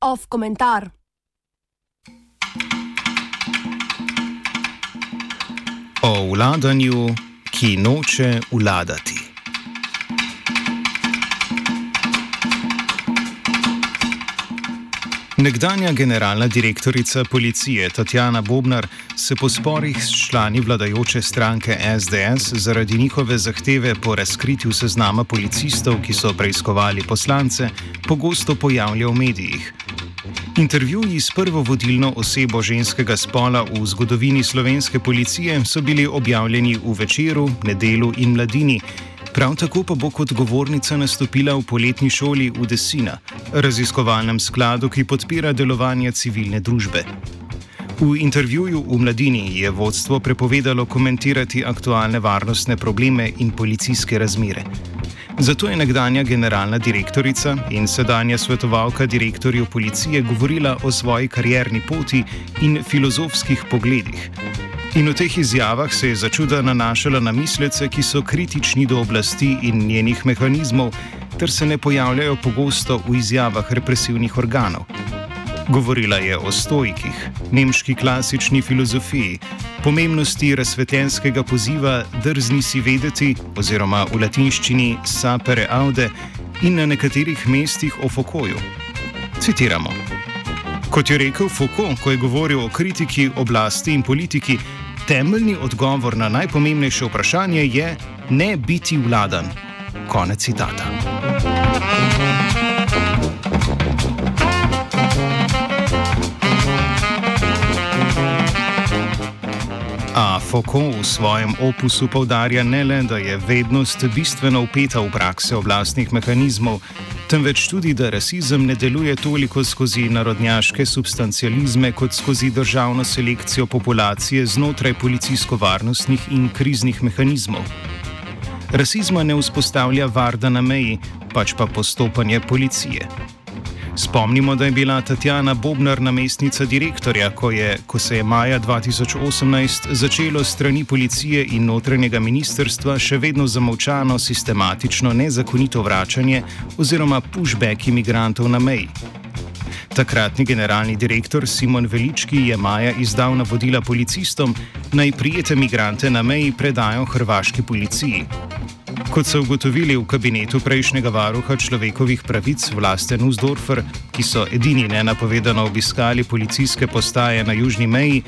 Off komentar. O vladanju, ki noče vladati. Nekdanja generalna direktorica policije Tatjana Bobnar se po sporih s člani vladajoče stranke SDS zaradi njihove zahteve po razkritju seznama policistov, ki so preiskovali poslance, pogosto pojavlja v medijih. Intervjuji s prvo vodilno osebo ženskega spola v zgodovini slovenske policije so bili objavljeni v večeru, nedelu in mladini. Prav tako pa bo kot govornica nastopila v poletni šoli v Desina, raziskovalnem skladu, ki podpira delovanje civilne družbe. V intervjuju v Mladini je vodstvo prepovedalo komentirati aktualne varnostne probleme in policijske razmere. Zato je nekdanja generalna direktorica in sedanja svetovalka direktorju policije govorila o svoji karjerni poti in filozofskih pogledih. In v teh izjavah se je začuda nanašala na mislece, ki so kritični do oblasti in njenih mehanizmov, ter se ne pojavljajo pogosto v izjavah represivnih organov. Govorila je o stojkih, nemški klasični filozofiji, pomembnosti razsvetljenskega poziva drzni si vedeti, oziroma v latinščini sapere aude, in na nekaterih mestih o Fokoju. Citiramo. Kot je rekel Foucault, ko je govoril o kritiki oblasti in politiki, temeljni odgovor na najpomembnejše vprašanje je ne biti vladan. Konec citata. A Foucault v svojem opusu povdarja ne le, da je vednost bistveno upeta v prakse oblastnih mehanizmov, temveč tudi, da rasizem ne deluje toliko skozi narodnjaške substancializme, kot skozi državno selekcijo populacije znotraj policijsko-varnostnih in kriznih mehanizmov. Rasizma ne vzpostavlja varda na meji, pač pa postopanje policije. Spomnimo, da je bila Tatjana Bobnar namestnica direktorja, ko, je, ko se je maja 2018 začelo strani policije in notranjega ministrstva še vedno zamovčano sistematično nezakonito vračanje oziroma pushback imigrantov na meji. Takratni generalni direktor Simon Velički je maja izdal navodila policistom, naj prijete migrante na meji predajo hrvaški policiji. Kot so ugotovili v kabinetu prejšnjega varuha človekovih pravic Vlasten Usdorfer, ki so edini nenapovedano obiskali policijske postaje na južni meji,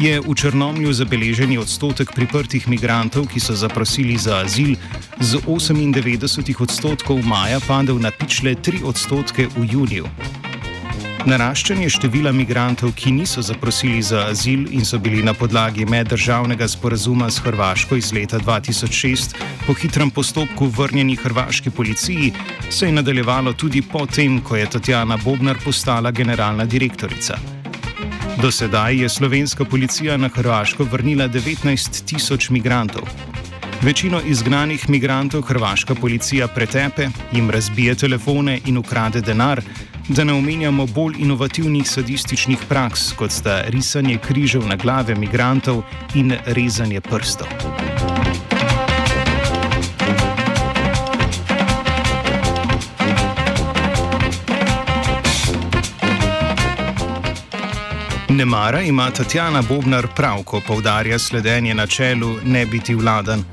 je v Črnomlju zabeleženi odstotek priprtih migrantov, ki so zaprosili za azil, z 98 odstotkov maja padel na pičle 3 odstotke v juniju. Naraščanje števila migrantov, ki niso zaprosili za azil in so bili na podlagi meddržavnega sporazuma s Hrvaško iz leta 2006 po hitrem postopku vrnjeni hrvaški policiji, se je nadaljevalo tudi potem, ko je Tatjana Bobnar postala generalna direktorica. Do sedaj je slovenska policija na Hrvaško vrnila 19 tisoč migrantov. Večino izgnanih migrantov hrvaška policija pretepe, jim razbije telefone in ukrade denar, da ne omenjamo bolj inovativnih sadističnih praks, kot sta risanje križev na glave migrantov in rezanje prstov. Nemara ima Tatjana Bobnar prav, ko povdarja sledenje načelu ne biti vladan.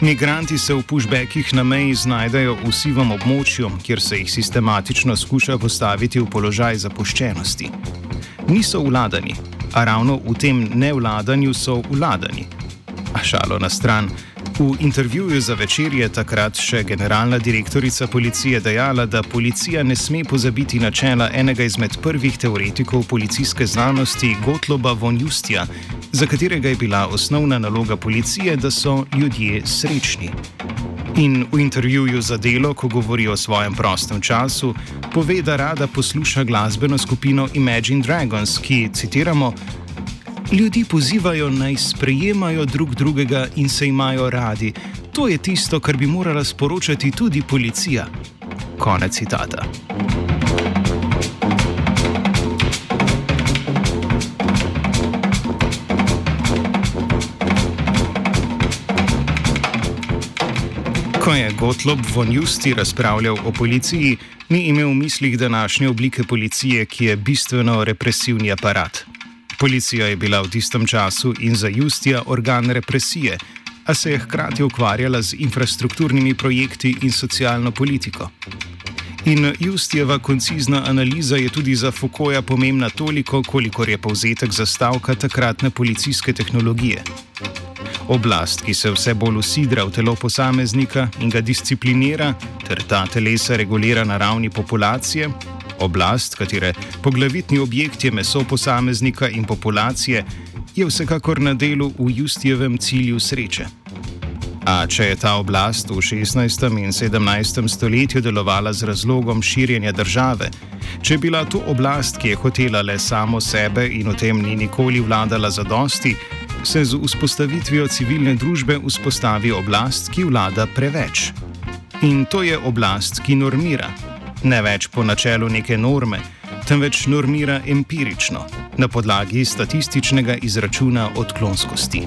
Migranti se v pushbackih na meji znajdejo v sivem območju, kjer se jih sistematično skuša postaviti v položaj zapuščenosti. Niso vladani, a ravno v tem nevladanju so vladani. A šalo na stran. V intervjuju za večer je takrat še generalna direktorica policije dejala, da policija ne sme pozabiti načela enega izmed prvih teoretikov policijske znanosti, Gotloba von Justija, za katerega je bila osnovna naloga policije, da so ljudje srečni. In v intervjuju za delo, ko govori o svojem prostem času, pove, da rada posluša glasbeno skupino Imagine Dragons, ki, citiramo, ljudi pozivajo naj sprejemajo drug drugega in se imajo radi. To je tisto, kar bi morala sporočati tudi policija. Konec citata. Ko je Gotlob von Justi razpravljal o policiji, ni imel v mislih današnje oblike policije, ki je bistveno represivni aparat. Policija je bila v tistem času in za Justija organ represije, a se je hkrati ukvarjala z infrastrukturnimi projekti in socialno politiko. In Justijeva koncizna analiza je tudi za Fukoja pomembna toliko, kolikor je povzetek zastavka takratne policijske tehnologije. Oblast, ki se vse bolj usidra v telo posameznika in ga disciplinira, ter ta telesa regulira na ravni populacije, oblast, katere poglavitni objekt je meso posameznika in populacije, je vsekakor na delu v Justijevem cilju sreče. A če je ta oblast v 16. in 17. stoletju delovala z razlogom širjenja države, če je bila to oblast, ki je hotela le samo sebe in v tem ni nikoli vladala za dosti, se z vzpostavitvijo civilne družbe vzpostavi oblast, ki vlada preveč. In to je oblast, ki normira. Ne več po načelu neke norme, temveč normira empirično, na podlagi statističnega izračuna odklonskosti.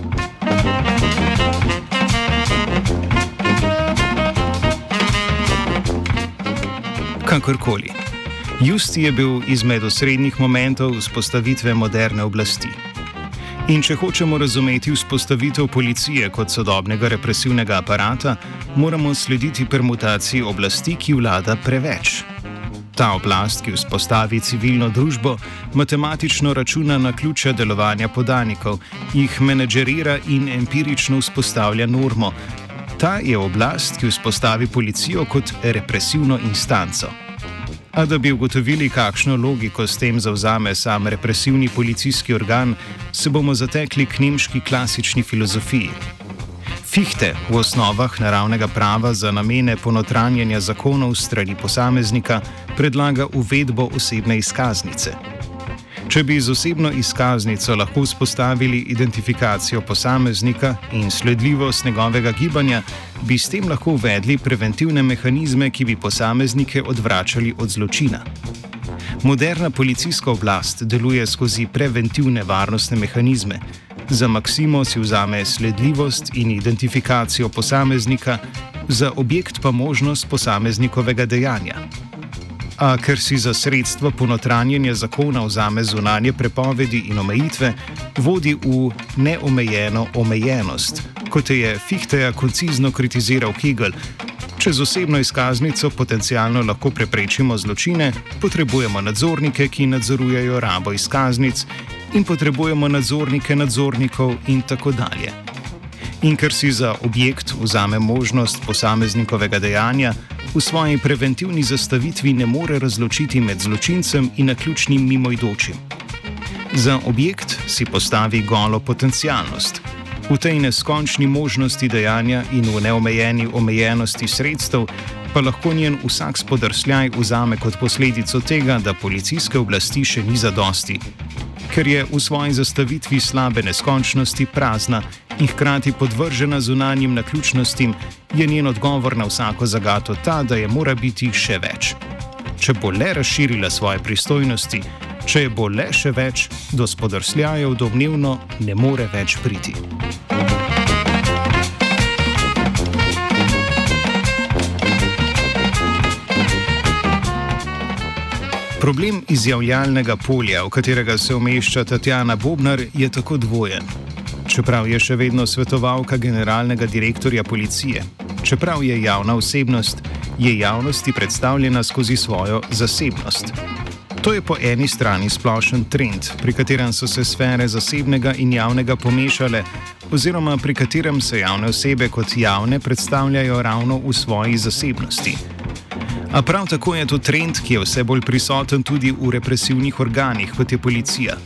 Kakorkoli. Justi je bil izmed osrednjih momentov vzpostavitve moderne oblasti. In če hočemo razumeti vzpostavitev policije kot sodobnega represivnega aparata, moramo slediti permutaciji oblasti, ki vlada preveč. Ta oblast, ki vzpostavi civilno družbo, matematično računa na ključe delovanja podanikov, jih menedžerira in empirično vzpostavlja normo. Ta je oblast, ki vzpostavi policijo kot represivno instanco. A da bi ugotovili, kakšno logiko s tem zauzame sam represivni policijski organ, se bomo zatekli k nemški klasični filozofiji. Fichte v osnovah naravnega prava za namene ponotranjanja zakonov strani posameznika predlaga uvedbo osebne izkaznice. Če bi z osebno izkaznico lahko vzpostavili identifikacijo posameznika in sledljivost njegovega gibanja, bi s tem lahko uvedli preventivne mehanizme, ki bi posameznike odvračali od zločina. Moderna policijska oblast deluje skozi preventivne varnostne mehanizme. Za maksimo si vzame sledljivost in identifikacijo posameznika, za objekt pa možnost posameznikovega dejanja a ker si za sredstvo ponotranjenja zakona vzame zunanje prepovedi in omejitve, vodi v neomejeno omejenost, kot je Fichteja koncizno kritiziral Kegel. Če z osebno izkaznico potencialno lahko preprečimo zločine, potrebujemo nadzornike, ki nadzorujejo rabo izkaznic, in potrebujemo nadzornike nadzornikov, in tako dalje. In ker si za objekt vzame možnost posameznikovega dejanja, v svoji preventivni zastavitvi ne more razločiti med zločincem in naključnim mimoidočim. Za objekt si postavi golo potencialnost. V tej neskončni možnosti dejanja in v neomejeni omejenosti sredstev pa lahko njen vsak spodrsljaj vzame kot posledico tega, da policijske oblasti še ni zadosti, ker je v svoji zastavitvi slabe neskončnosti prazna in hkrati podvržena zunanjim naključnostim, je njen odgovor na vsako zagato ta, da je mora biti še več. Če bo le razširila svoje pristojnosti, če je bo le še več, do spodrsljajev domnevno ne more več priti. Problem izjavljalnega polja, v katerega se umešča Tatjana Bobnar, je tako dvojen čeprav je še vedno svetovalka generalnega direktorja policije. Čeprav je javna osebnost, je javnosti predstavljena skozi svojo zasebnost. To je po eni strani splošen trend, pri katerem so se sfere zasebnega in javnega pomešale, oziroma pri katerem se javne osebe kot javne predstavljajo ravno v svoji zasebnosti. A prav tako je to trend, ki je vse bolj prisoten tudi v represivnih organih, kot je policija.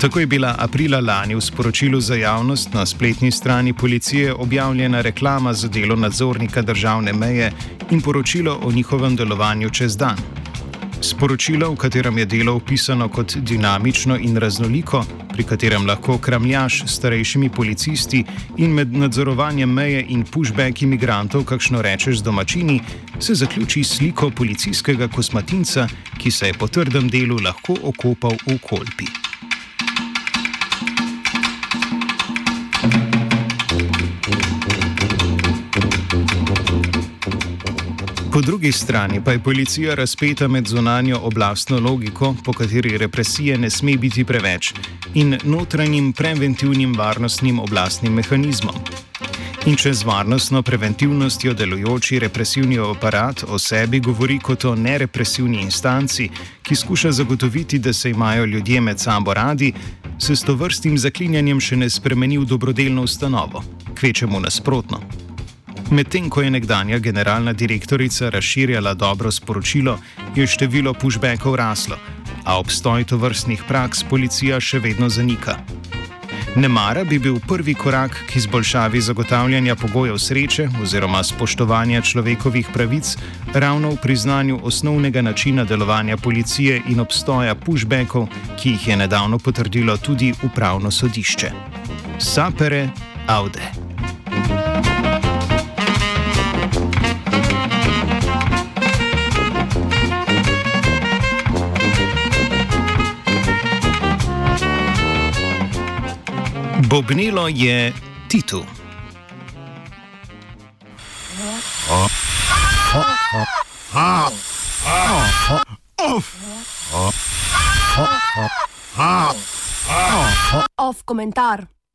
Tako je bila aprila lani v sporočilu za javnost na spletni strani policije objavljena reklama za delo nadzornika državne meje in poročilo o njihovem delovanju čez dan. Sporočilo, v katerem je delo opisano kot dinamično in raznoliko, pri katerem lahko kramljaš s starejšimi policisti in med nadzorovanjem meje in pushback imigrantov, kakšno rečeš z domačini, se zaključi sliko policijskega kosmatinca, ki se je po trdem delu lahko okopal v kolpi. Po drugi strani pa je policija razpeta med zunanjo oblastno logiko, po kateri represije ne sme biti preveč, in notranjim preventivnim varnostnim oblastnim mehanizmom. In če z varnostno preventivnostjo delujoči represivni aparat o sebi govori kot o nerepresivni instanci, ki skuša zagotoviti, da se imajo ljudje med sabo radi, se s to vrstim zaklinjanjem še ne spremeni v dobrodelno ustanovo, kvečemu nasprotno. Medtem ko je nekdanja generalna direktorica razširjala dobro sporočilo, je število pushbackov raslo, a obstoj to vrstnih praks policija še vedno zanika. Nemara bi bil prvi korak k izboljšavi zagotavljanja pogojev sreče oziroma spoštovanja človekovih pravic ravno v priznanju osnovnega načina delovanja policije in obstoja pushbackov, ki jih je nedavno potrdilo tudi upravno sodišče. Sapere Aude. Bobnilo je Titu. Off komentar.